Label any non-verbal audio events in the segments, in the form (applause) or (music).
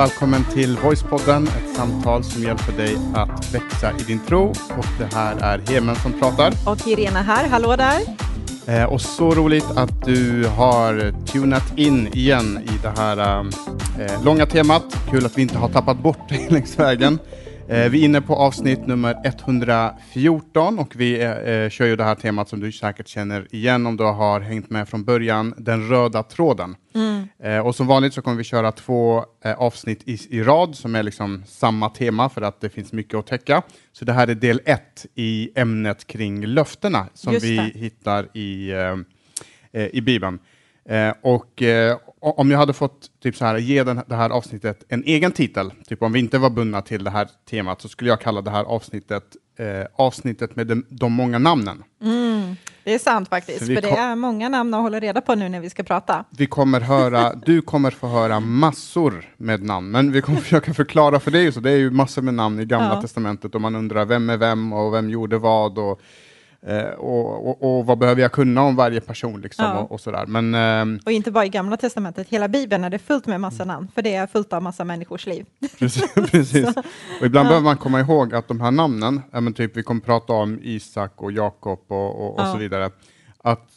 välkommen till Voicepodden, ett samtal som hjälper dig att växa i din tro. Och det här är Hemen som pratar. Och Irena här, hallå där. Eh, och så roligt att du har tunat in igen i det här eh, långa temat. Kul att vi inte har tappat bort det (laughs) längs vägen. Eh, vi är inne på avsnitt nummer 114 och vi eh, kör ju det här temat som du säkert känner igen om du har hängt med från början, den röda tråden. Mm. Eh, och som vanligt så kommer vi köra två eh, avsnitt i, i, rad som är liksom samma tema för att det finns mycket att täcka. Så det här är del ett i ämnet kring löftena som vi hittar i, eh, eh, i Bibeln. Och om jag hade fått typ så här, ge den, det här avsnittet en egen titel, typ om vi inte var bundna till det här temat, så skulle jag kalla det här avsnittet eh, avsnittet med de, de många namnen. Mm, det är sant faktiskt, för, för det är många namn att hålla reda på nu när vi ska prata. Vi kommer höra, (laughs) du kommer få höra massor med namn, men vi kommer försöka förklara, för ju så, det är ju massor med namn i Gamla ja. Testamentet och man undrar vem är vem och vem gjorde vad. Och, Eh, och, och, och, vad behöver jag kunna om varje person? Liksom, ja. och, och, sådär. Men, eh, och inte bara i Gamla Testamentet, hela Bibeln är det fullt med massa namn, för det är fullt av massa människors liv. (laughs) Precis, precis. och ibland ja. behöver man komma ihåg att de här namnen, men typ, vi kommer prata om Isak och Jakob och, och, ja. så vidare, att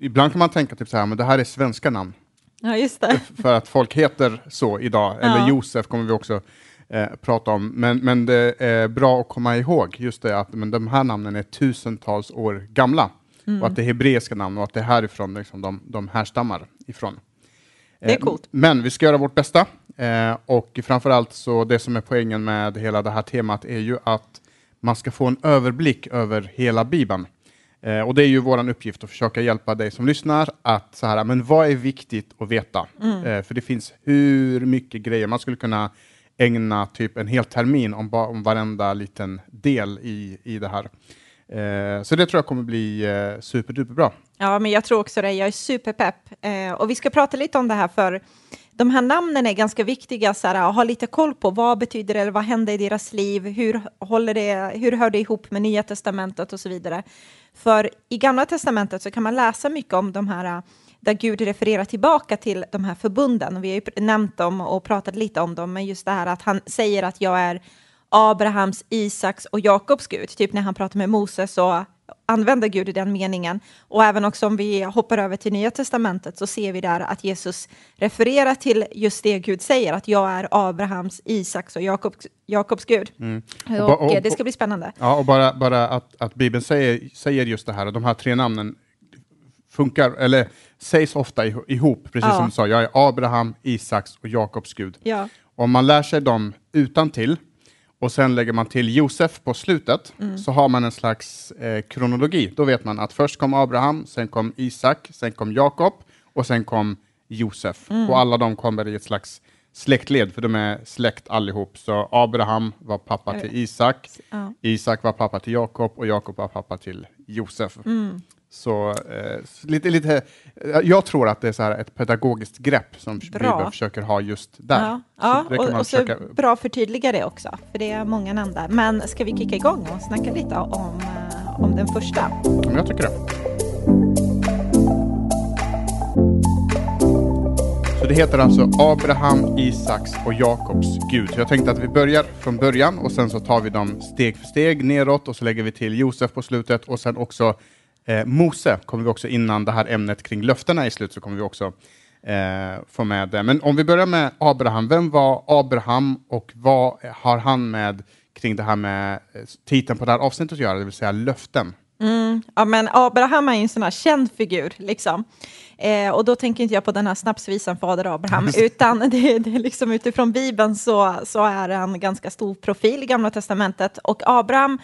ibland kan man tänka typ så här, men det här är svenska namn. Ja, just det. För att folk heter så idag, eller Josef kommer vi också eh, prata om. Men, men det är bra att komma ihåg just det att men de här namnen är tusentals år gamla. Mm. Och att det är hebreiska namn och att det är härifrån liksom, de, de härstammar ifrån. Det är eh, coolt. Men vi ska göra vårt bästa. Eh, och framförallt så det som är poängen med hela det här temat är ju att man ska få en överblick över hela Bibeln. Eh, och det är ju vår uppgift att försöka hjälpa dig som lyssnar att så här, men vad är viktigt att veta? Mm. Eh, för det finns hur mycket grejer man skulle kunna ägna typ en hel termin om, om varenda liten del i, i det här. Eh, så det tror jag kommer bli eh, superduperbra. Ja, men jag tror också det. Jag är superpepp. Eh, och vi ska prata lite om det här, för de här namnen är ganska viktiga så här, att ha lite koll på. Vad betyder det? Eller vad händer i deras liv? Hur, håller det, hur hör det ihop med Nya Testamentet och så vidare? För i Gamla Testamentet så kan man läsa mycket om de här där Gud refererar tillbaka till de här förbunden. Vi har ju nämnt dem och pratat lite om dem, men just det här att han säger att jag är Abrahams, Isaks och Jakobs Gud. Typ när han pratar med Moses så använder Gud i den meningen. Och även också om vi hoppar över till Nya Testamentet så ser vi där att Jesus refererar till just det Gud säger, att jag är Abrahams, Isaks och Jakobs, Jakobs Gud. Mm. Och, och, och, det ska bli spännande. Ja, och bara, bara att, att Bibeln säger, säger just det här, de här tre namnen funkar, eller sägs ofta ihop, precis ja. som du sa. Jag är Abraham, Isaks och Jakobs Gud. Ja. Om man lär sig dem utan till och sen lägger man till Josef på slutet, mm. så har man en slags eh, kronologi. Då vet man att först kom Abraham, sen kom Isak, sen kom Jakob och sen kom Josef. Mm. Och alla de kommer i ett slags släktled, för de är släkt allihop. Så Abraham var pappa till Isak, ja. Isak var pappa till Jakob och Jakob var pappa till Josef. Mm. Så eh, lite, lite, eh, jag tror att det är så här ett pedagogiskt grepp som Bibeln försöker ha just där. Ja, ja och, och försöka... så bra förtydliga det också, för det är många namn där. Men ska vi kicka igång och snacka lite om, eh, om den första? Jag tycker det. Så det heter alltså Abraham, Isaks och Jakobs Gud. Så jag tänkte att vi börjar från början och sen så tar vi dem steg för steg neråt och så lägger vi till Josef på slutet och sen också Eh, Mose kommer vi också, innan det här ämnet kring löftena är slut, så kommer vi också eh, få med det. Men om vi börjar med Abraham, vem var Abraham och vad har han med kring det här med eh, titeln på det här avsnittet att göra, det vill säga löften? Mm, ja, men Abraham är ju en sån här känd figur, liksom. Eh, och då tänker inte jag på den här snapsvisan Fader Abraham, (laughs) utan det, det är liksom utifrån Bibeln så, så är han ganska stor profil i Gamla Testamentet. Och Abraham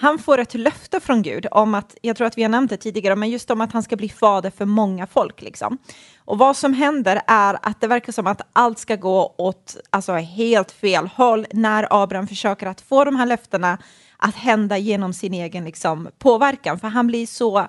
han får ett löfte från Gud om att, jag tror att vi har nämnt det tidigare, men just om att han ska bli fader för många folk. Liksom. Och vad som händer är att det verkar som att allt ska gå åt alltså, helt fel håll när Abraham försöker att få de här löftena att hända genom sin egen liksom, påverkan. För han blir så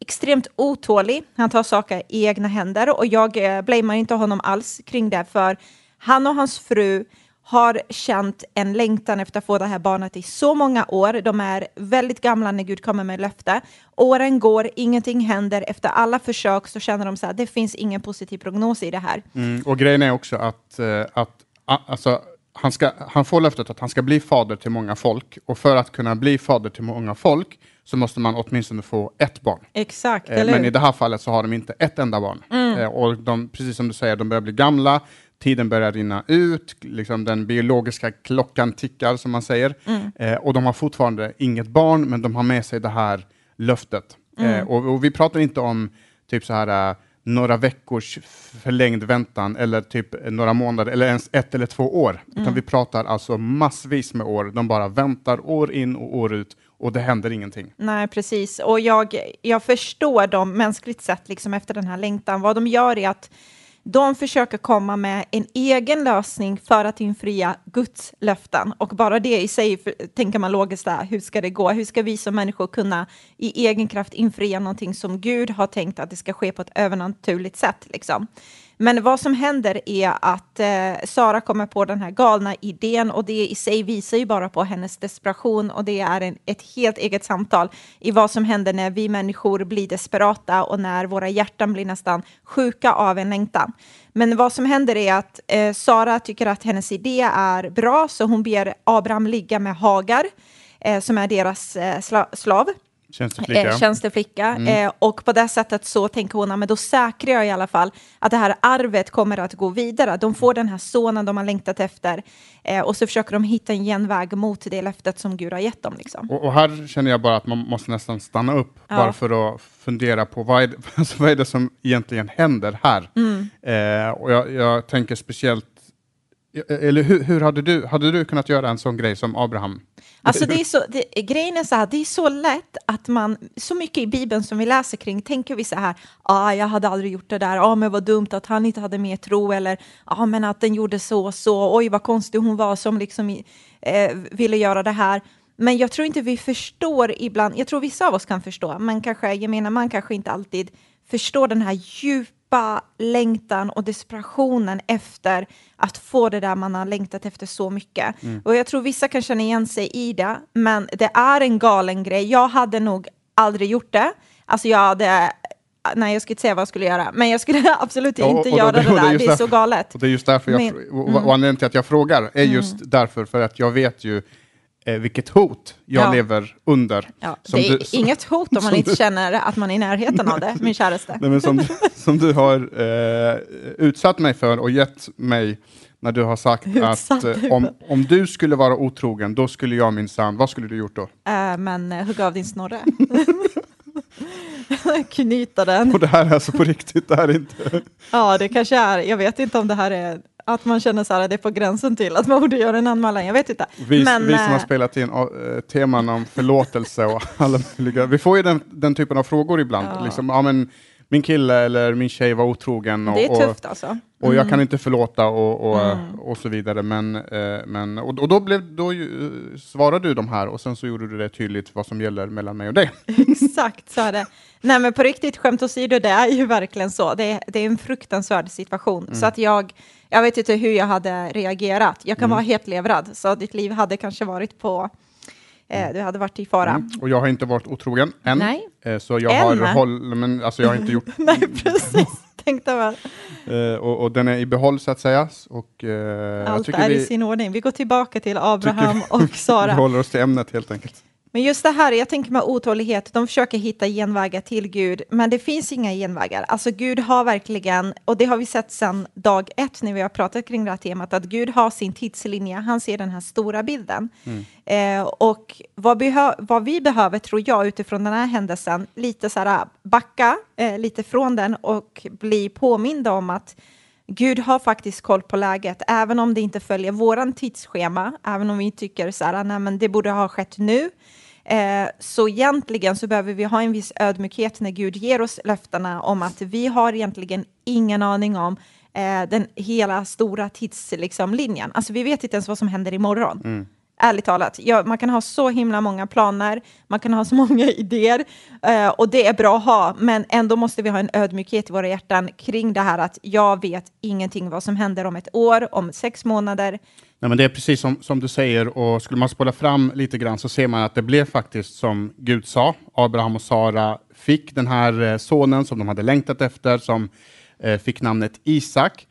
extremt otålig. Han tar saker i egna händer och jag eh, blamear inte honom alls kring det, för han och hans fru har känt en längtan efter att få det här barnet i så många år. De är väldigt gamla när Gud kommer med löfte. Åren går, ingenting händer. Efter alla försök så känner de så här, det finns ingen positiv prognos i det här. Mm, och grejen är också att, uh, att alltså, han, ska, han får löftet att han ska bli fader till många folk. Och för att kunna bli fader till många folk så måste man åtminstone få ett barn. Exakt, Eh, Men i det här fallet så har de inte ett enda barn. Eh, Och de, precis som du säger, de börjar bli gamla, tiden börjar rinna ut, liksom den biologiska klockan tickar som man säger. Eh, och de har fortfarande inget barn, men de har med sig det här löftet. Eh, och, och vi pratar inte om typ så här eh, några veckors förlängd väntan eller typ några månader eller ens ett eller två år. Utan vi pratar alltså massvis med år. De bara väntar år in och år ut och det händer ingenting. Nej, precis. Och jag, jag förstår dem mänskligt sett, liksom efter den här längtan. Vad de gör är att de försöker komma med en egen lösning för att infria Guds löften. Och bara det i sig för, tänker man logiskt där, hur ska det gå? Hur ska vi som människor kunna i egen kraft infria någonting som Gud har tänkt att det ska ske på ett övernaturligt sätt? Liksom. Men vad som händer är att eh, Sara kommer på den här galna idén och det i sig visar ju bara på hennes desperation och det är en, ett helt eget samtal i vad som händer när vi människor blir desperata och när våra hjärtan blir nästan sjuka av en längtan. Men vad som händer är att eh, Sara tycker att hennes idé är bra så hon ber Abraham ligga med Hagar eh, som är deras eh, sla slav Tjänsteflicka. eh, tjänsteflicka. Eh, och på det sättet så tänker hon, "Ja, men då säkrar jag i alla fall att det här arvet kommer att gå vidare. De får den här sonen de har längtat efter eh, och så försöker de hitta en genväg mot det löftet som Gud har gett dem. Liksom. Och, och här känner jag bara att man måste nästan stanna upp Ja. bara för att fundera på vad är, det, (laughs) alltså vad är det som egentligen händer här? Mm. Eh, och jag, jag tänker speciellt, Eh, eh, eller hur, hur hade, du, hade du kunnat göra en sån grej som Abraham? Alltså det är så, det, grejen är så här, det är så lätt att man, så mycket i Bibeln som vi läser kring, tänker vi så här, ah, jag hade aldrig gjort det där, ah, men vad dumt att han inte hade mer tro, eller ah, men att den gjorde så och så, oj vad konstig hon var som liksom eh, ville göra det här. Men jag tror inte vi förstår ibland, jag tror vissa av oss kan förstå, men kanske gemene man kanske inte alltid förstår den här djupa längtan och desperationen efter att få det där man har längtat efter så mycket. Och jag tror vissa kan känna igen sig i det, men det är en galen grej. Jag hade nog aldrig gjort det. Alltså jag hade, nej jag skulle inte säga vad jag skulle göra, men jag skulle (laughs) absolut och- inte och då- göra (laughs) och det det är där, just det är så galet. Och det är just därför jag, Men- och, och anledningen till att jag frågar är just därför, för att jag vet ju eh, vilket hot jag Ja. lever under. Ja, det är du- som- (laughs) inget hot om man inte du- känner att man är i närheten av det, (laughs) min käraste. Nej, men som, som du har eh, utsatt mig för och gett mig när du har sagt (laughs) Utsatt att eh, om, om du skulle vara otrogen, då skulle jag minsann, vad skulle du gjort då? Äh, men eh, hugga av din snorre. Knyta den. Och det här är alltså på riktigt, det här är inte... Ja, det kanske är. Jag vet inte om det här är att man känner så här, det är på gränsen till att man borde göra en anmälan. Jag vet inte. Vi, Men, vi som har eh, spelat in uh, teman om förlåtelse och (laughs) alla möjliga, vi får ju den, den typen av frågor ibland. Ja. Liksom, ja, men, min kille eller min tjej var otrogen och, det är tufft alltså. och jag kan inte förlåta och, och, Mm. och så vidare. Men, eh, men, och, och då, blev, då ju, eh, svarade du de här och sen så gjorde du det tydligt vad som gäller mellan mig och dig. (laughs) Exakt så är det. Nej men på riktigt, skämt åsido, det är ju verkligen så. Det det är en fruktansvärd situation. Så att jag, jag vet inte hur jag hade reagerat. Jag kan vara helt levrad, så ditt liv hade kanske varit på, eh, du hade varit i fara. Mm. Och jag har inte varit otrogen än. Nej. Eh, så jag Än? har, håll, men, alltså, jag har inte gjort... (laughs) Nej, precis. Tänkte väl. eh, och, och den är i behåll så att säga. Och, eh, Allt är vi, i sin ordning. Vi går tillbaka till Abraham och (laughs) vi Sara. håller oss till ämnet helt enkelt. Men just det här, jag tänker med otålighet, de försöker hitta genvägar till Gud, men det finns inga genvägar. Alltså Gud har verkligen, och det har vi sett sedan dag ett när vi har pratat kring det här temat, att Gud har sin tidslinje, han ser den här stora bilden. Eh, och vad, vad vi behöver, tror jag, utifrån den här händelsen, lite så här backa eh, lite från den och bli påminda om att Gud har faktiskt koll på läget, även om det inte följer våran tidsschema, även om vi tycker så här, nej men det borde ha skett nu. Eh, så egentligen så behöver vi ha en viss ödmjukhet när Gud ger oss löftena om att vi har egentligen ingen aning om eh, den hela stora tidslinjen. Liksom, linjen. alltså vi vet inte ens vad som händer imorgon. Mm. Ärligt talat, ja, man kan ha så himla många planer, man kan ha så (laughs) många idéer eh, och det är bra att ha, men ändå måste vi ha en ödmjukhet i våra hjärtan kring det här att jag vet ingenting vad som händer om ett år, om sex månader. Nej, men det är precis som, som du säger, och skulle man spola fram lite grann så ser man att det blev faktiskt som Gud sa. Abraham och Sara fick den här eh, sonen som de hade längtat efter, som eh, fick namnet Isak.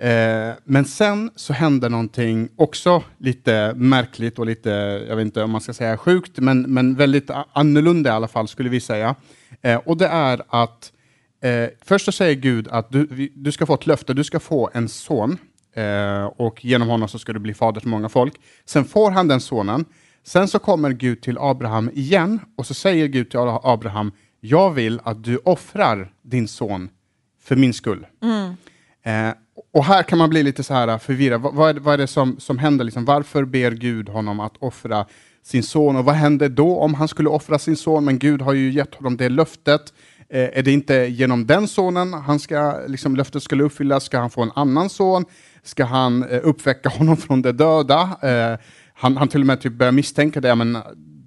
Eh, men sen så händer någonting också lite märkligt och lite, jag vet inte om man ska säga sjukt, men, men väldigt annorlunda i alla fall skulle vi säga. Eh, och det är att eh, först så säger Gud att du, du ska få ett löfte, du ska få en son eh, och genom honom så ska du bli fader till många folk. Sen får han den sonen. Sen så kommer Gud till Abraham igen och så säger Gud till Abraham, jag vill att du offrar din son för min skull. Mm. Och här kan man bli lite så här förvirrad. Vad, vad, är, vad är det som, som händer? Liksom, varför ber Gud honom att offra sin son? Och vad händer då om han skulle offra sin son? Men Gud har ju gett honom det löftet. Eh, är det inte genom den sonen han ska, liksom, löftet skulle uppfyllas? Ska han få en annan son? Ska han eh, uppväcka (laughs) honom från de döda? Eh, han, han till och med typ börjar misstänka det, men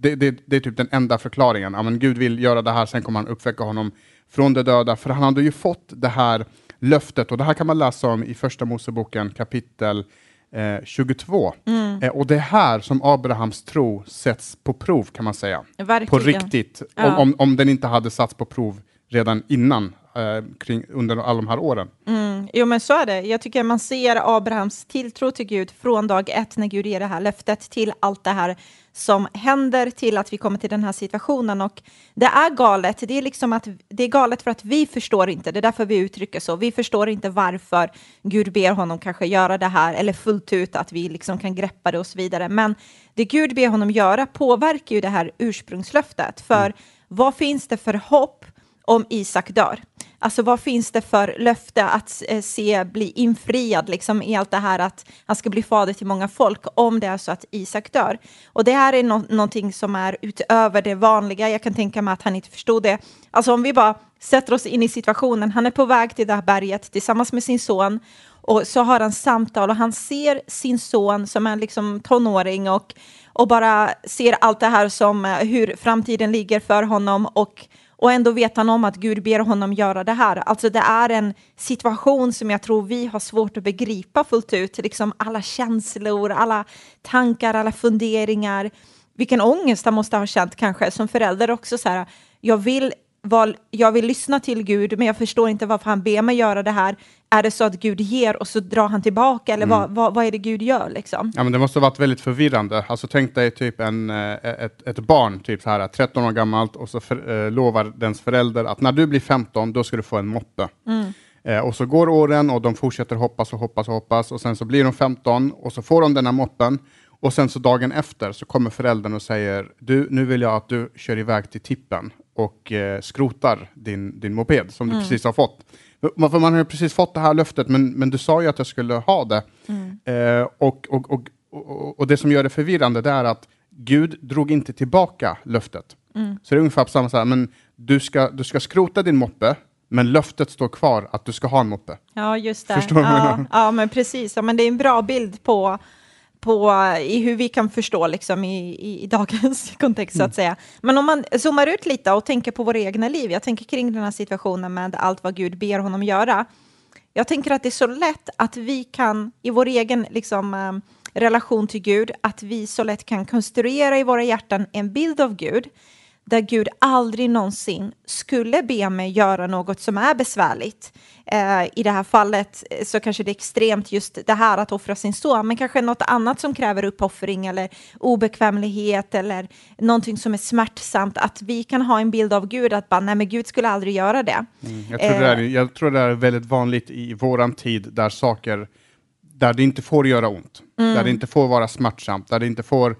det, det, det är typ den enda förklaringen. Ja, men Gud vill göra det här, sen kommer han uppväcka honom från de döda, för han hade ju fått det här löftet, och det här kan man läsa om i Första Moseboken kapitel eh, 22. Mm. Eh, och det är här som Abrahams tro sätts på prov, kan man säga. Verkligen. På riktigt, ja. om, om, om den inte hade satts på prov redan innan, eh, kring, under alla de här åren. Mm. Jo, men så är det. Jag tycker man ser Abrahams tilltro till Gud från dag ett, när Gud ger det här löftet, till allt det här som händer till att vi kommer till den här situationen. Och det är galet. Det är, liksom att, det är galet för att vi förstår inte. Det är därför vi uttrycker så. Vi förstår inte varför Gud ber honom kanske göra det här, eller fullt ut att vi liksom kan greppa det och så vidare. Men det Gud ber honom göra påverkar ju det här ursprungslöftet. För mm. vad finns det för hopp om Isak dör? Alltså vad finns det för löfte att eh, se bli infriad liksom, i allt det här att han ska bli fader till många folk om det är så att Isak dör? Och det här är no någonting som är utöver det vanliga. Jag kan tänka mig att han inte förstod det. Alltså om vi bara sätter oss in i situationen. Han är på väg till det här berget tillsammans med sin son och så har han samtal och han ser sin son som är liksom tonåring och, och bara ser allt det här som eh, hur framtiden ligger för honom och och ändå vet han om att Gud ber honom göra det här. Alltså det är en situation som jag tror vi har svårt att begripa fullt ut. Liksom alla känslor, alla tankar, alla funderingar. Vilken ångest han måste ha känt kanske som förälder också. Så här, jag vill jag vill lyssna till Gud, men jag förstår inte varför han ber mig göra det här. Är det så att Gud ger och så drar han tillbaka, eller mm. vad, vad, vad, är det Gud gör? Liksom? Ja, men det måste ha varit väldigt förvirrande. Alltså, tänk dig typ en, eh, ett, ett barn, typ så här, 13 år gammalt, och så för, eh, lovar dens förälder att när du blir 15, då ska du få en moppe. Mm. Eh, och så går åren och de fortsätter hoppas och hoppas och hoppas, och sen så blir de 15, och så får de den här moppen, och sen så dagen efter så kommer föräldern och säger, du, nu vill jag att du kör iväg till tippen och eh, skrotar din, din moped som mm. du precis har fått. För man har ju precis fått det här löftet, men, men du sa ju att jag skulle ha det. Mm. Eh, och, och, och, och, och, det som gör det förvirrande det är att Gud drog inte tillbaka löftet. Mm. Så det är ungefär samma sätt, men du ska, du ska skrota din moppe, men löftet står kvar att du ska ha en moppe. Ja, just det. Förstår ja, ja, men precis. Ja, men det är en bra bild på på, i hur vi kan förstå liksom, i, i, i dagens (laughs) kontext, så att mm. säga. Men om man zoomar ut lite och tänker på våra egna liv, jag tänker kring den här situationen med allt vad Gud ber honom göra. Jag tänker att det är så lätt att vi kan, i vår egen liksom, eh, relation till Gud, att vi så lätt kan konstruera i våra hjärtan en bild av Gud, där Gud aldrig någonsin skulle be mig göra något som är besvärligt. Eh, I det här fallet eh, så kanske det är extremt just det här att offra sin son, men kanske något annat som kräver uppoffring eller obekvämlighet eller någonting som är smärtsamt. Att vi kan ha en bild av Gud att bara, nej men Gud skulle aldrig göra det. Mm, jag, tror det är, eh. jag tror det är väldigt vanligt i våran tid där saker, där det inte får göra ont, mm. där det inte får vara smärtsamt, där det inte får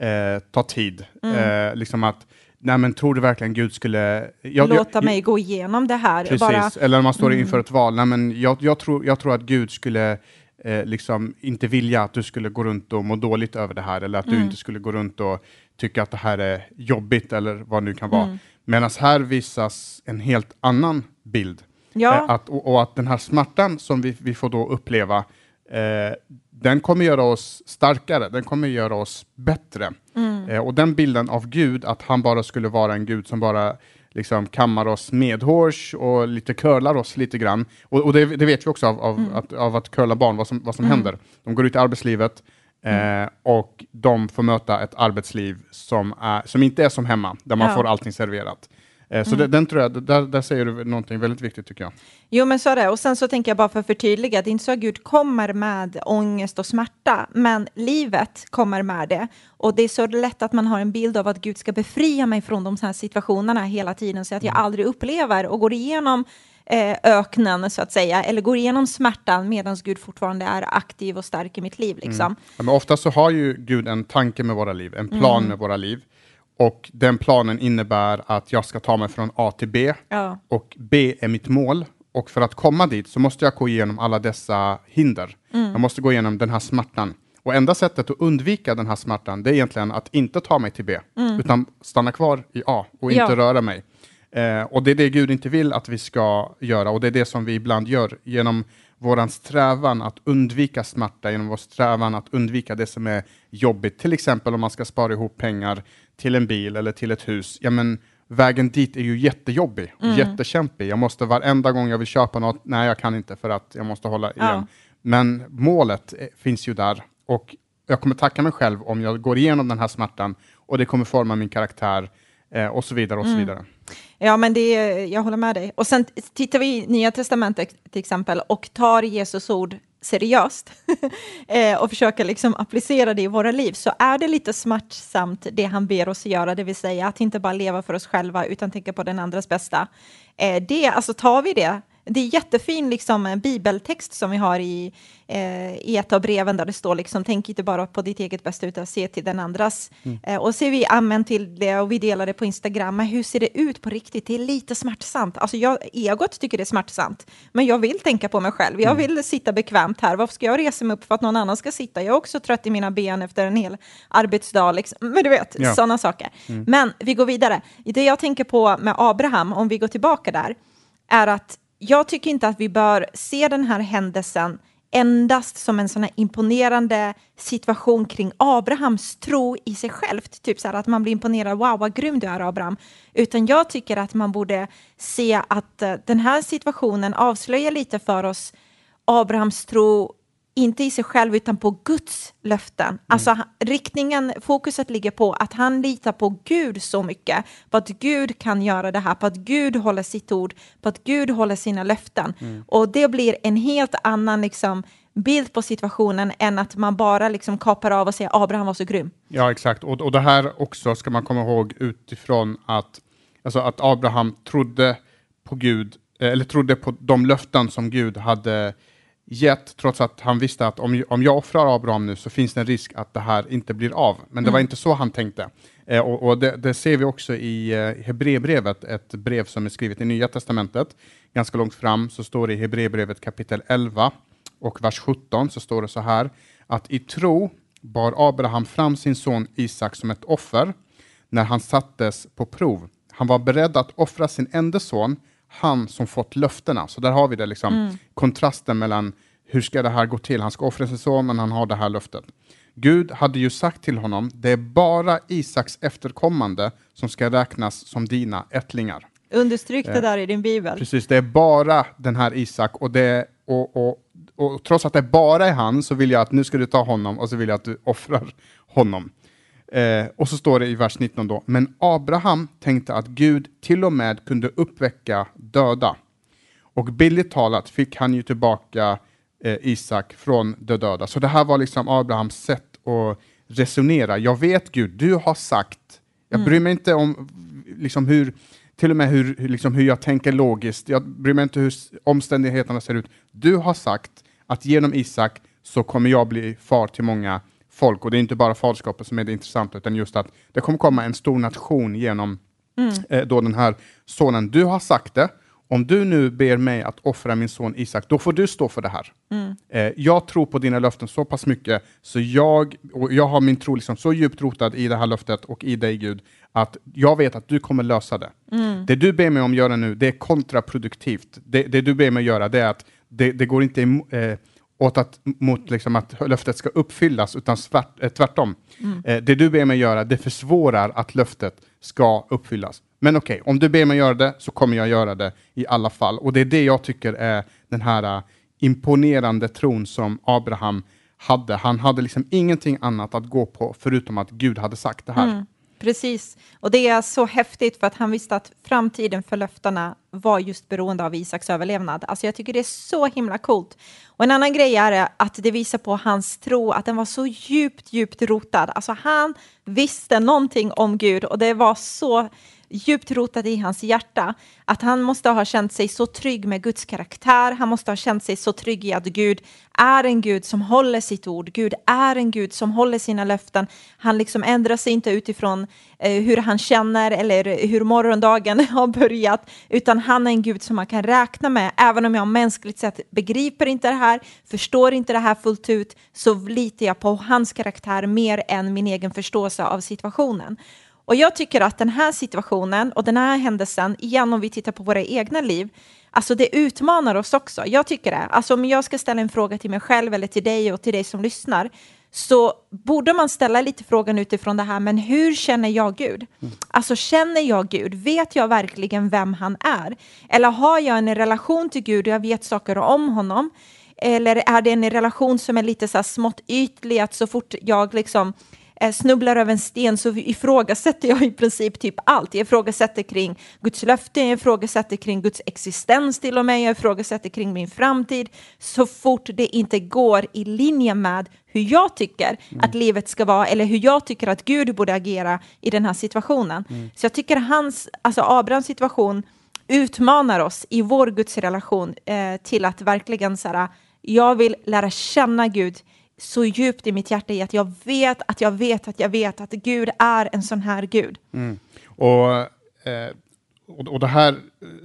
eh, ta tid. Mm. Eh, liksom att Nej men tror du verkligen Gud skulle... Jag, Låta jag, mig gå igenom det här? Precis, bara... eller om man står mm. inför ett val. Nej, men jag, jag, tror, jag tror att Gud skulle eh, liksom inte vilja att du skulle gå runt och må dåligt över det här, eller att mm. du inte skulle gå runt och tycka att det här är jobbigt, eller vad det nu kan vara. Mm. Medan här visas en helt annan bild. Ja. Eh, att, och, och, att den här smärtan som vi, vi får då uppleva, eh, den kommer göra oss starkare, den kommer göra oss bättre. Mm. Eh, och den bilden av Gud, att han bara skulle vara en Gud som bara liksom kammar oss medhårs och lite curlar oss lite grann. Och, och det, det, vet vi också av, av, mm. att, av att curla barn, vad som, vad som mm. händer. De går ut i arbetslivet mm. eh, och de får möta ett arbetsliv som, är, som inte är som hemma, där man ja. får allting serverat. Eh, så det, den tror jag, där, där säger du någonting väldigt viktigt tycker jag. Jo, men så är det. Och sen så tänker jag bara för att förtydliga, det är inte så att Gud kommer med ångest och smärta, men livet kommer med det. Och det är så lätt att man har en bild av att Gud ska befria mig från de här situationerna hela tiden, så att jag aldrig upplever och går igenom eh, öknen, så att säga, eller går igenom smärtan medan Gud fortfarande är aktiv och stark i mitt liv. Liksom. Ja, men ofta så har ju Gud en tanke med våra liv, en plan med våra liv. Och den planen innebär att jag ska ta mig från A till B. Ja. Och B är mitt mål. Och för att komma dit så måste jag gå igenom alla dessa hinder. Jag måste gå igenom den här smärtan. Och enda sättet att undvika den här smärtan, det är egentligen att inte ta mig till B, utan stanna kvar i A och inte Ja. röra mig. Eh, och det är det Gud inte vill att vi ska göra, och det är det som vi ibland gör genom våran strävan att undvika smärta, genom vår strävan att undvika det som är jobbigt. Till exempel om man ska spara ihop pengar till en bil eller till ett hus. Ja, men vägen dit är ju jättejobbig, jättekämpig. Jag måste varenda gång jag vill köpa något, nej jag kan inte för att jag måste hålla igen. Ja. Men målet eh, finns ju där och jag kommer tacka mig själv om jag går igenom den här smärtan och det kommer forma min karaktär eh, och så vidare och så vidare. Ja, men det, jag håller med dig. Och sen tittar vi i Nya Testamentet till exempel och tar Jesus ord seriöst (laughs) eh, och försöker liksom applicera det i våra liv så är det lite smärtsamt det han ber oss göra, det vill säga att inte bara leva för oss själva utan tänka på den andras bästa. Eh, det, alltså tar vi det, det är jättefin liksom, bibeltext som vi har i, eh, i ett av breven där det står liksom, tänk inte bara på ditt eget bästa utan se till den andras. Eh, och ser vi amen till det och vi delar det på Instagram, men hur ser det ut på riktigt? Det är lite smärtsamt. Alltså jag, egot tycker det är smärtsamt, men jag vill tänka på mig själv. Jag vill sitta bekvämt här. Varför ska jag resa mig upp för att någon annan ska sitta? Jag är också trött i mina ben efter en hel arbetsdag. Liksom. Men du vet, Ja. sådana saker. Men vi går vidare. Det jag tänker på med Abraham, om vi går tillbaka där, är att jag tycker inte att vi bör se den här händelsen endast som en sån här imponerande situation kring Abrahams tro i sig självt. Typ så här att man blir imponerad, wow vad grym du är Abraham. Utan jag tycker att man borde se att eh, den här situationen avslöjar lite för oss Abrahams tro inte i sig själv utan på Guds löften. Alltså han- riktningen, fokuset ligger på att han litar på Gud så mycket, på att Gud kan göra det här, på att Gud håller sitt ord, på att Gud håller sina löften. Och det blir en helt annan liksom, bild på situationen än att man bara liksom kapar av och säger Abraham var så grym. Ja, exakt. Och, och det här också ska man komma ihåg utifrån att, alltså att Abraham trodde på Gud, eh, eller trodde på de löften som Gud hade gett, trots att han visste att om, om jag offrar Abraham nu så finns det en risk att det här inte blir av. Men det var inte så han tänkte. Eh, och och det, det ser vi också i eh, Hebreerbrevet, ett brev som är skrivet i Nya Testamentet. Ganska långt fram så står det i Hebreerbrevet kapitel 11 och vers 17 så står det så här att i tro bar Abraham fram sin son Isak som ett offer när han sattes på prov. Han var beredd att offra sin enda son, han som fått löftena. Så där har vi det, liksom, kontrasten mellan hur ska det här gå till? Han ska offra sin son, men han har det här löftet. Gud hade ju sagt till honom, det är bara Isaks efterkommande som ska räknas som dina ättlingar. Understryk det där i din bibel. Precis, det är bara den här Isak och, det, och, och, och trots att det bara är han så vill jag att nu ska du ta honom och så vill jag att du offrar honom. Eh, och så står det i vers 19 då, men Abraham tänkte att Gud till och med kunde uppväcka döda. Och billigt talat fick han ju tillbaka eh, Isak från de döda. Så det här var liksom Abrahams sätt att resonera. Jag vet Gud, du har sagt, jag bryr mig inte om liksom hur, till och med hur, liksom hur jag tänker logiskt, jag bryr mig inte hur omständigheterna ser ut. Du har sagt att genom Isak så kommer jag bli far till många folk. Och det är inte bara faderskapet som är det intressanta, utan just att det kommer komma en stor nation genom eh, då den här sonen. Du har sagt det, om du nu ber mig att offra min son Isak, då får du stå för det här. Eh, jag tror på dina löften så pass mycket, så jag, och jag har min tro liksom så djupt rotad i det här löftet och i dig Gud, att jag vet att du kommer lösa det. Det du ber mig om att göra nu, det är kontraproduktivt. Det, det du ber mig göra, det är att det, det går inte eh, åt att, mot liksom att löftet ska uppfyllas, utan svärt, eh, tvärtom. Eh, det du ber mig göra, det försvårar att löftet ska uppfyllas. Men okej, om du ber mig göra det så kommer jag göra det i alla fall. Och det är det jag tycker är den här eh, imponerande tron som Abraham hade. Han hade liksom ingenting annat att gå på förutom att Gud hade sagt det här. Precis, och det är så häftigt för att han visste att framtiden för löftena var just beroende av Isaks överlevnad. Alltså jag tycker det är så himla coolt. Och en annan grej är att det visar på hans tro, att den var så djupt, djupt rotad. Alltså han visste någonting om Gud och det var så djupt rotat i hans hjärta, att han måste ha känt sig så trygg med Guds karaktär, han måste ha känt sig så trygg i att Gud är en Gud som håller sitt ord, Gud är en Gud som håller sina löften. Han liksom ändrar sig inte utifrån eh, hur han känner eller hur morgondagen (laughs) har börjat, utan han är en Gud som man kan räkna med, även om jag mänskligt sett begriper inte det här, förstår inte det här fullt ut, så litar jag på hans karaktär mer än min egen förståelse av situationen. Och jag tycker att den här situationen och den här händelsen, igen om vi tittar på våra egna liv, alltså det utmanar oss också. Jag tycker det. Alltså om jag ska ställa en fråga till mig själv eller till dig och till dig som lyssnar, så borde man ställa lite frågan utifrån det här, men hur känner jag Gud? Mm. Alltså känner jag Gud? Vet jag verkligen vem han är? Eller har jag en relation till Gud och jag vet saker om honom? Eller är det en relation som är lite så här smått ytlig, att så fort jag liksom snubblar över en sten så ifrågasätter jag i princip typ allt. Jag ifrågasätter kring Guds löfte, jag ifrågasätter kring Guds existens till och med, jag ifrågasätter kring min framtid. Så fort det inte går i linje med hur jag tycker mm. att livet ska vara eller hur jag tycker att Gud borde agera i den här situationen. Mm. Så jag tycker hans, alltså Abrahams situation utmanar oss i vår gudsrelation eh, till att verkligen så här, jag vill lära känna Gud så djupt i mitt hjärta i att jag vet att jag vet att jag vet att Gud är en sån här Gud. Mm. Och, eh, och, det här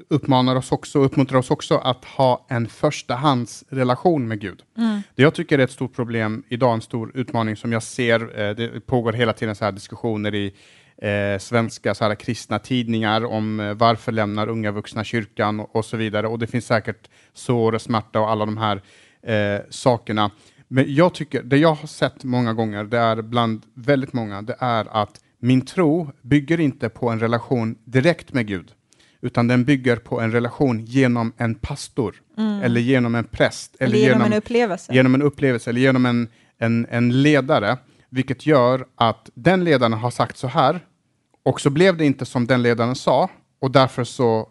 uppmanar oss också, uppmuntrar oss också att ha en förstahandsrelation med Gud. Mm. Det jag tycker är ett stort problem idag, en stor utmaning som jag ser, eh, det pågår hela tiden så här diskussioner i eh, svenska så här, kristna tidningar om eh, varför lämnar unga vuxna kyrkan och, och, så vidare. Och det finns säkert sår och smärta och alla de här eh, sakerna. Men jag tycker, det jag har sett många gånger, det är bland väldigt många, det är att min tro bygger inte på en relation direkt med Gud, utan den bygger på en relation genom en pastor, mm. eller genom en präst, eller, eller genom, genom, en upplevelse. Genom en upplevelse, eller genom en, en, en ledare, vilket gör att den ledaren har sagt så här, och så blev det inte som den ledaren sa, och därför så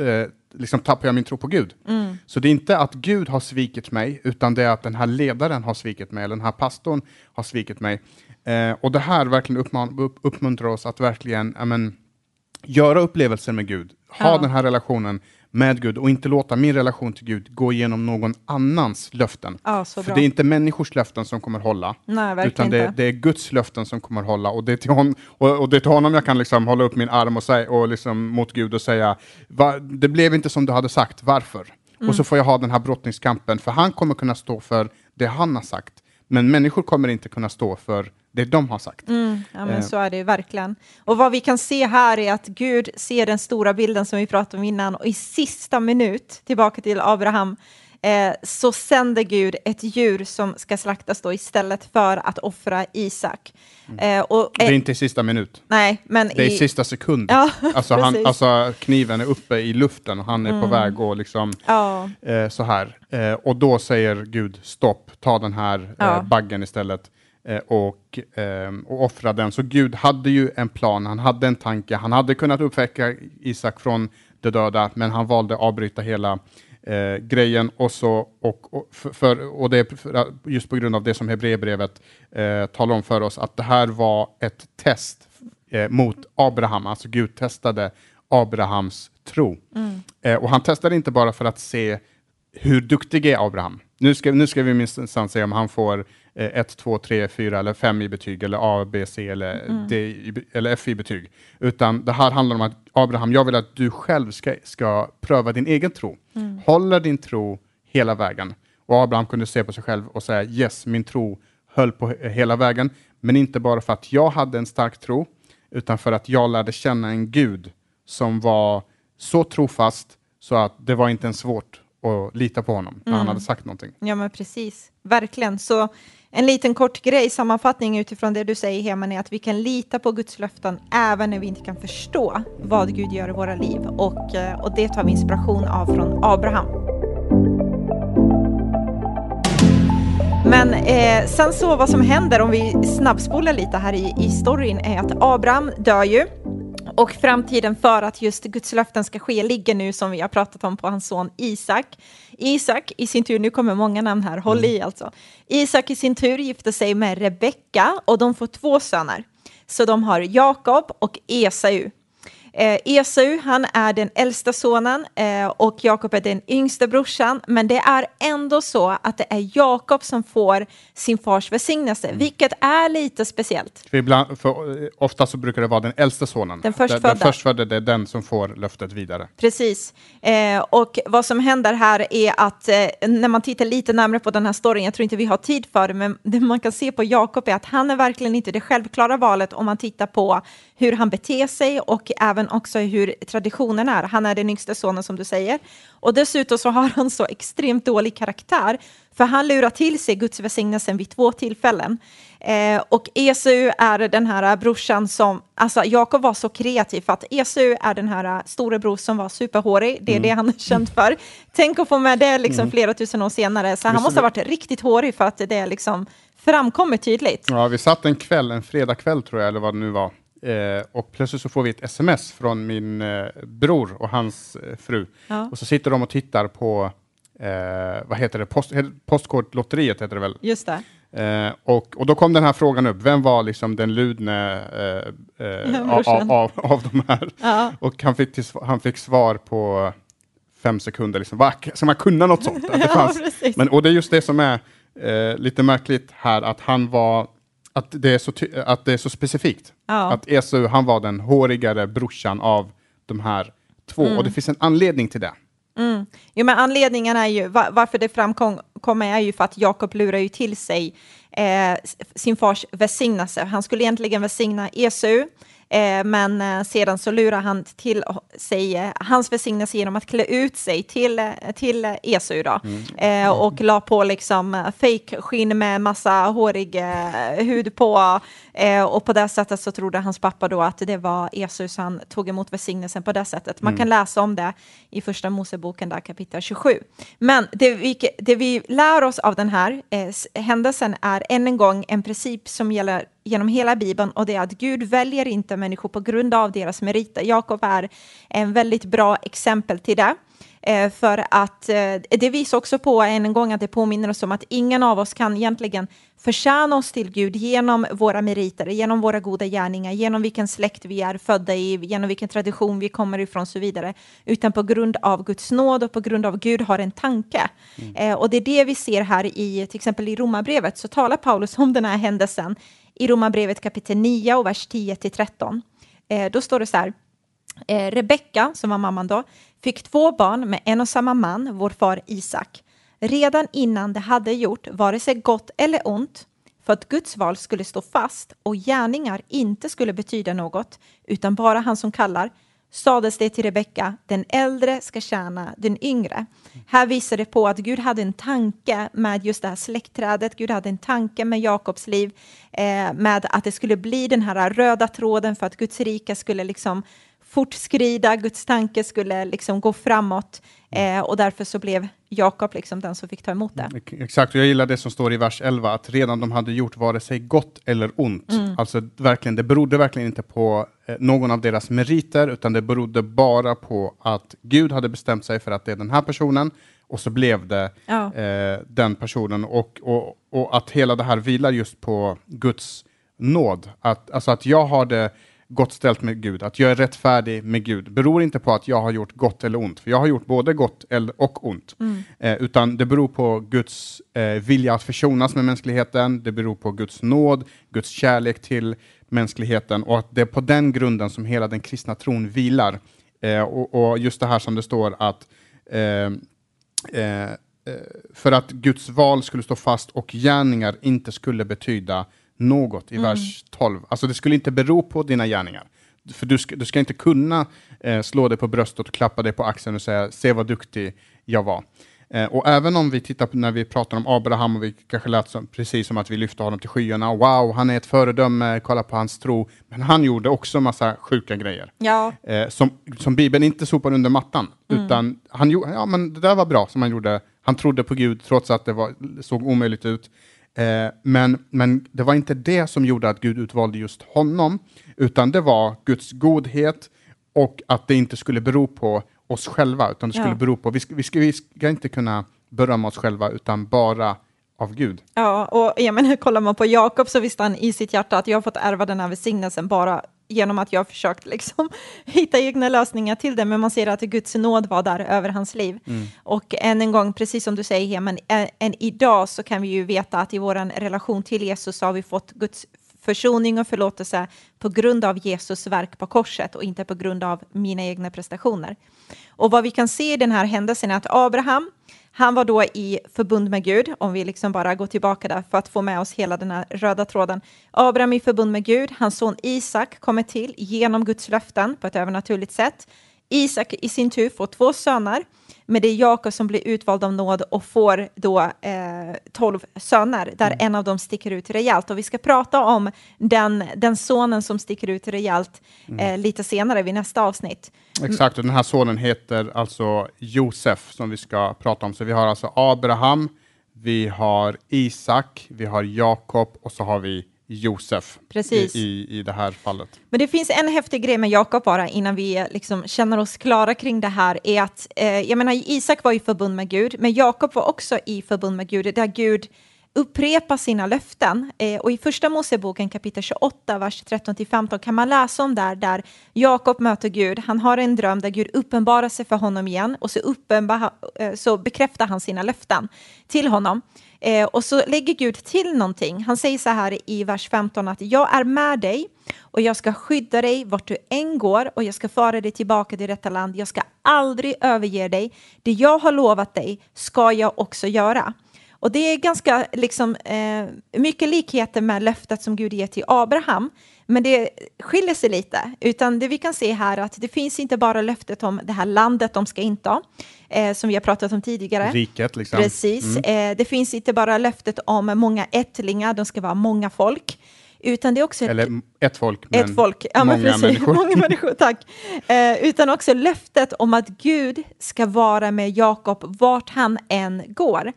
eh, liksom tappar jag min tro på Gud. Mm. Så det är inte att Gud har svikit mig, utan det är att den här ledaren har svikit mig, eller den här pastorn har svikit mig. Eh, och det här verkligen upp, uppmuntrar oss att verkligen amen, göra upplevelser med Gud, ha ja. den här relationen med Gud och inte låta min relation till Gud gå igenom någon annans löften. Ja, För det är inte människors löften som kommer hålla, Nej, utan det, det, är Guds löften som kommer hålla. Och det är till, hon, och, och det till honom jag kan liksom hålla upp min arm och säga, och liksom mot Gud och säga, va, det blev inte som du hade sagt, varför? Mm. Och så får jag ha den här brottningskampen, för han kommer kunna stå för det han har sagt. Men människor kommer inte kunna stå för det de har sagt. Mm, ja, men eh. så är det verkligen. Och vad vi kan se här är att Gud ser den stora bilden som vi pratade om innan och i sista minut, tillbaka till Abraham, eh, så sänder Gud ett djur som ska slaktas då istället för att offra Isak. Mm. Eh, och, det är inte i sista minut. Nej, men det är i sista sekund. Ja, (laughs) alltså, han, alltså, kniven är uppe i luften och han är mm. på väg och liksom ja. eh, så här. Eh, och då säger Gud stopp, ta den här eh, ja. baggen istället. Och, eh, och offra den. Så Gud hade ju en plan, han hade en tanke, han hade kunnat uppväcka Isak från de döda, men han valde att avbryta hela eh, grejen och, så, och, och, för, och det är just på grund av det som Hebreerbrevet eh, talar om för oss, att det här var ett test eh, mot Abraham, alltså Gud testade Abrahams tro. Mm. Eh, och han testade inte bara för att se hur duktig är Abraham. Nu ska, nu ska vi minsann se om han får 1, 2, 3, 4 eller 5 i betyg, eller A, B, C eller, mm. D, eller F i betyg. Utan det här handlar om att Abraham, jag vill att du själv ska, ska pröva din egen tro. Mm. Håller din tro hela vägen. Och Abraham kunde se på sig själv och säga yes, min tro höll på hela vägen. Men inte bara för att jag hade en stark tro, utan för att jag lärde känna en Gud som var så trofast så att det var inte ens svårt att lita på honom när mm. han hade sagt någonting. Ja, men precis. Verkligen. Så en liten kort grej, sammanfattning utifrån det du säger Heman, är att vi kan lita på Guds löften även när vi inte kan förstå vad Gud gör i våra liv. Och, eh, och det tar vi inspiration av från Abraham. Men eh, sen så vad som händer om vi snabbspolar lite här i, i storyn är att Abraham dör ju. Och framtiden för att just Guds löften ska ske ligger nu som vi har pratat om på hans son Isak. Isak i sin tur, nu kommer många namn här, håll i alltså. Isak i sin tur gifter sig med Rebecka och de får två söner. Så de har Jakob och Esau. Eh, Esau, han är den äldsta sonen eh, och Jakob är den yngsta brorsan. Men det är ändå så att det är Jakob som får sin fars välsignelse, mm. vilket är lite speciellt. För ibland, för eh, ofta så brukar det vara den äldsta sonen. Den förstfödda. Den, den förstfödde, det är den som får löftet vidare. Precis. Eh, och vad som händer här är att eh, när man tittar lite närmare på den här storyn, jag tror inte vi har tid för det, men det man kan se på Jakob är att han är verkligen inte det självklara valet om man tittar på hur han beter sig och även också hur traditionen är. Han är den yngsta sonen som du säger. Och dessutom så har han så extremt dålig karaktär, för han lurar till sig Guds välsignelse vid två tillfällen. Eh, och Esau är den här brorsan som, alltså Jakob var så kreativ för att Esau är den här storebror som var superhårig, det är mm. det han är känd för. Tänk att få med det liksom mm. flera tusen år senare, så han måste ha varit riktigt hårig för att det liksom framkommer tydligt. Ja, vi satt en kväll, en fredagkväll tror jag, eller vad det nu var, Eh, och plötsligt så får vi ett sms från min eh, bror och hans eh, fru. Ja. Och så sitter de och tittar på, eh, vad heter det, Post, Postkodlotteriet heter det väl? Just det. Eh, och, och då kom den här frågan upp, vem var liksom den ludne eh, (laughs) av, av, av de här? Ja. Och han fick, han fick svar på fem sekunder, liksom, va, ska man kunna något sånt? (laughs) Ja, Men, och det är just det som är lite märkligt här, att han var att det är så, att det är så specifikt. Ja. Att Esau, han var den hårigare brorsan av de här två. Mm. Och det finns en anledning till det. Mm. Jo, men anledningen är ju, var, varför det framkommer är ju för att Jakob lurar ju till sig eh, sin fars välsignelse. Han skulle egentligen välsigna Esau, Eh, men eh, sedan så lurar han till sig eh, hans välsignelse genom att klä ut sig till, till Esau då. Mm. och la på liksom fake skinn med massa hårig hud på. Och på det sättet så trodde hans pappa då att det var Esau, så han tog emot välsignelsen på det sättet. Man mm. kan läsa om det i första Moseboken, där kapitel 27. Men det vi, det vi lär oss av den här eh, händelsen är än en gång en princip som gäller genom hela Bibeln och det är att Gud väljer inte människor på grund av deras meriter. Jakob är en väldigt bra exempel till det. Eh, för att eh, det visar också på en gång att det påminner oss om att ingen av oss kan egentligen förtjäna oss till Gud genom våra meriter, genom våra goda gärningar, genom vilken släkt vi är födda i, genom vilken tradition vi kommer ifrån och så vidare, utan på grund av Guds nåd och på grund av Gud har en tanke. Mm. Eh, och det är det vi ser här i till exempel i Romarbrevet, så talar Paulus om den här händelsen i Romarbrevet kapitel 9 och vers 10 till 13. Eh, då står det så här, Rebecka, som var mamman då, fick två barn med en och samma man, vår far Isak. Redan innan det hade gjort vare sig gott eller ont, för att Guds val skulle stå fast och gärningar inte skulle betyda något, utan bara han som kallar, sades det till Rebecka, den äldre ska tjäna den yngre. Här visar det på att Gud hade en tanke med just det här släktträdet, Gud hade en tanke med Jakobs liv, eh, med att det skulle bli den här röda tråden för att Guds rike skulle liksom fortskrida, Guds tanke skulle liksom gå framåt eh, och därför så blev Jakob liksom den som fick ta emot det. Mm, exakt, och jag gillar det som står i vers 11, att redan de hade gjort vare sig gott eller ont. Mm. Alltså verkligen, det berodde verkligen inte på eh, någon av deras meriter, utan det berodde bara på att Gud hade bestämt sig för att det är den här personen, och så blev det ja. eh, den personen. Och, och, och att hela det här vilar just på Guds nåd. Att, alltså att jag har det gott ställt med Gud, att jag är rättfärdig med Gud, beror inte på att jag har gjort gott eller ont, för jag har gjort både gott och ont, mm. eh, utan det beror på Guds eh, vilja att försonas med mänskligheten, det beror på Guds nåd, Guds kärlek till mänskligheten och att det är på den grunden som hela den kristna tron vilar. Eh, och, och, just det här som det står att eh, eh, för att Guds val skulle stå fast och gärningar inte skulle betyda något i mm. vers 12. Alltså det skulle inte bero på dina gärningar. För du ska, du ska inte kunna eh, slå dig på bröstet och klappa dig på axeln och säga se vad duktig jag var. Eh, och även om vi tittar på när vi pratar om Abraham och vi kanske lät som, precis som att vi lyfte honom till skyarna. Wow, han är ett föredöme, kolla på hans tro. Men han gjorde också massa sjuka grejer. Ja. Eh, som, som Bibeln inte sopar under mattan. Mm. Utan han gjorde, ja men det där var bra som han gjorde. Han trodde på Gud trots att det var, såg omöjligt ut. Eh, men, men det var inte det som gjorde att Gud utvalde just honom, utan det var Guds godhet och att det inte skulle bero på oss själva, utan det skulle Ja. bero på, vi ska, vi, ska, vi ska inte kunna berömma oss själva, utan bara av Gud. Ja, och jag menar, kollar man på Jakob så visste han i sitt hjärta att jag har fått ärva den här välsignelsen bara genom att jag försökt liksom (laughs) hitta egna lösningar till det, men man ser att Guds nåd var där över hans liv. Och än en gång, precis som du säger, Heman, än, än idag så kan vi ju veta att i vår relation till Jesus har vi fått Guds försoning och förlåtelse på grund av Jesus verk på korset och inte på grund av mina egna prestationer. Och vad vi kan se i den här händelsen är att Abraham, han var då i förbund med Gud, om vi liksom bara går tillbaka där för att få med oss hela den här röda tråden. Abraham i förbund med Gud, hans son Isak kommer till genom Guds löften på ett övernaturligt sätt. Isak i sin tur får två söner, men det är Jakob som blir utvald av nåd och får då eh, tolv söner, där en av dem sticker ut rejält. Och vi ska prata om den, den sonen som sticker ut rejält eh, lite senare vid nästa avsnitt. Exakt, och den här sonen heter alltså Josef som vi ska prata om. Så vi har alltså Abraham, vi har Isak, vi har Jakob och så har vi Josef Precis. I, i, i det här fallet. Men det finns en häftig grej med Jakob bara innan vi eh, liksom känner oss klara kring det här är att, eh, jag menar Isak var i förbund med Gud, men Jakob var också i förbund med Gud, där Gud upprepa sina löften. Eh, och i första Moseboken kapitel 28, vers 13-15 kan man läsa om där, där Jakob möter Gud. Han har en dröm där Gud uppenbarar sig för honom igen och så, uppenbar, eh, så bekräftar han sina löften till honom. Eh, och så lägger Gud till någonting. Han säger så här i vers 15 att jag är med dig och jag ska skydda dig vart du än går och jag ska föra dig tillbaka till detta land. Jag ska aldrig överge dig. Det jag har lovat dig ska jag också göra. Och det är ganska liksom, eh, mycket likheter med löftet som Gud ger till Abraham. Men det skiljer sig lite, utan det vi kan se här är att det finns inte bara löftet om det här landet de ska inta, eh, som vi har pratat om tidigare. Riket liksom. Precis. Eh, det finns inte bara löftet om många ättlingar, de ska vara många folk, utan det är också ett, Eller ett folk, men ett folk. Ja, många precis. (laughs) människor. många människor. Tack. Eh, utan också löftet om att Gud ska vara med Jakob vart han än går.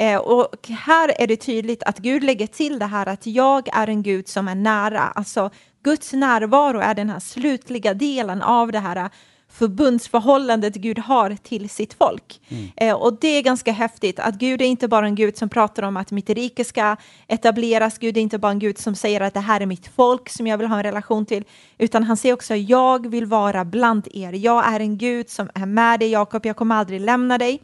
Eh, och här är det tydligt att Gud lägger till det här att jag är en Gud som är nära. Alltså Guds närvaro är den här slutliga delen av det här förbundsförhållandet Gud har till sitt folk. Eh, och det är ganska häftigt att Gud är inte bara en Gud som pratar om att mitt rike ska etableras. Gud är inte bara en Gud som säger att det här är mitt folk som jag vill ha en relation till, utan han säger också jag vill vara bland er. Jag är en Gud som är med dig Jakob, jag kommer aldrig lämna dig.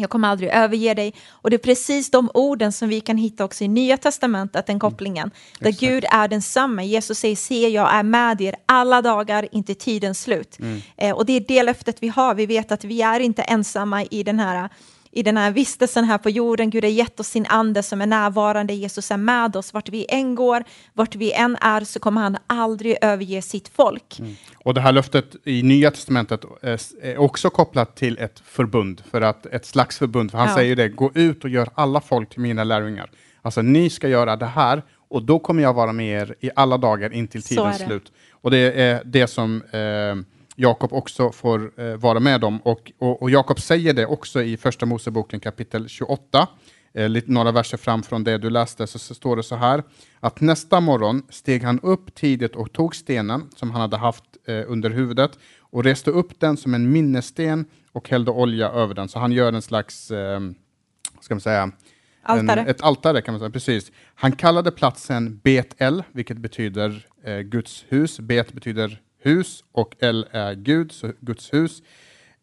Jag kommer aldrig överge dig. Och det är precis de orden som vi kan hitta också i Nya Testamentet, den kopplingen. Där Exakt. Gud är densamma. Jesus säger, se jag är med er alla dagar, inte tidens slut. Eh, och det är det löftet vi har. Vi vet att vi är inte ensamma i den här i den här vistelsen här på jorden. Gud har gett oss sin ande som är närvarande. Jesus är med oss. Vart vi än går, vart vi än är, så kommer han aldrig överge sitt folk. Och det här löftet i Nya Testamentet eh, är också kopplat till ett förbund, för att ett slags förbund, för han Ja. säger det, gå ut och gör alla folk till mina lärjungar. Alltså ni ska göra det här och då kommer jag vara med er i alla dagar in till Så tidens slut. Och det är det som eh, Jakob också får eh, vara med om. Och, och, och Jakob säger det också i Första Moseboken kapitel 28. Eh, lite, några verser fram från det du läste så, så står det så här. Att nästa morgon steg han upp tidigt och tog stenen som han hade haft eh, under huvudet och reste upp den som en minnessten och hällde olja över den. Så han gör en slags, eh, ska man säga, Altare. En, ett altare kan man säga, precis. Han kallade platsen Bet-El, vilket betyder eh, Guds hus. Bet betyder hus och El är Gud, så Guds hus.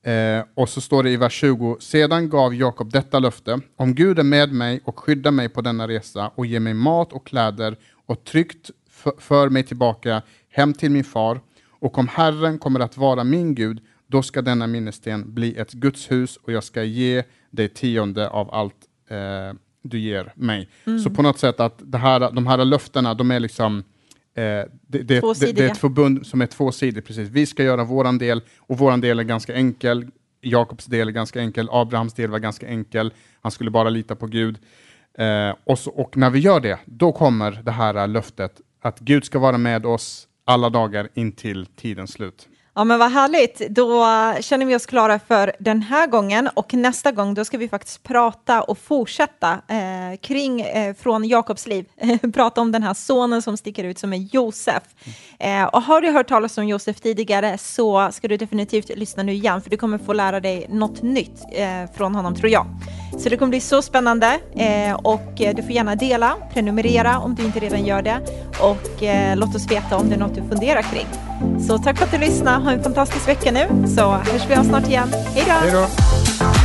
Eh, och så står det i vers 20, sedan gav Jakob detta löfte, om Gud är med mig och skyddar mig på denna resa och ger mig mat och kläder och tryggt för mig tillbaka hem till min far, och om Herren kommer att vara min Gud, då ska denna minnessten bli ett Guds hus och jag ska ge dig tionde av allt eh, du ger mig. Mm. Så på något sätt att det här, de här löftena, de är liksom det, det, det, det Tvåsidiga. är ett förbund som är tvåsidigt, precis. Vi ska göra våran del och våran del är ganska enkel. Jakobs del är ganska enkel, Abrahams del var ganska enkel. Han skulle bara lita på Gud. Eh, och, så, och när vi gör det, då kommer det här löftet att Gud ska vara med oss alla dagar in till tidens slut. Ja, men vad härligt. Då känner vi oss klara för den här gången och nästa gång då ska vi faktiskt prata och fortsätta eh, kring eh, från Jakobs liv. (laughs) prata om den här sonen som sticker ut som är Josef. Eh, och har du hört talas om Josef tidigare så ska du definitivt lyssna nu igen för du kommer få lära dig något nytt eh, från honom tror jag. Så det kommer bli så spännande eh, och eh, du får gärna dela, prenumerera om du inte redan gör det och eh, låt oss veta om det är något du funderar kring. Så tack för att du lyssnade ha en fantastisk vecka nu, så hörs vi av snart igen. Hej då!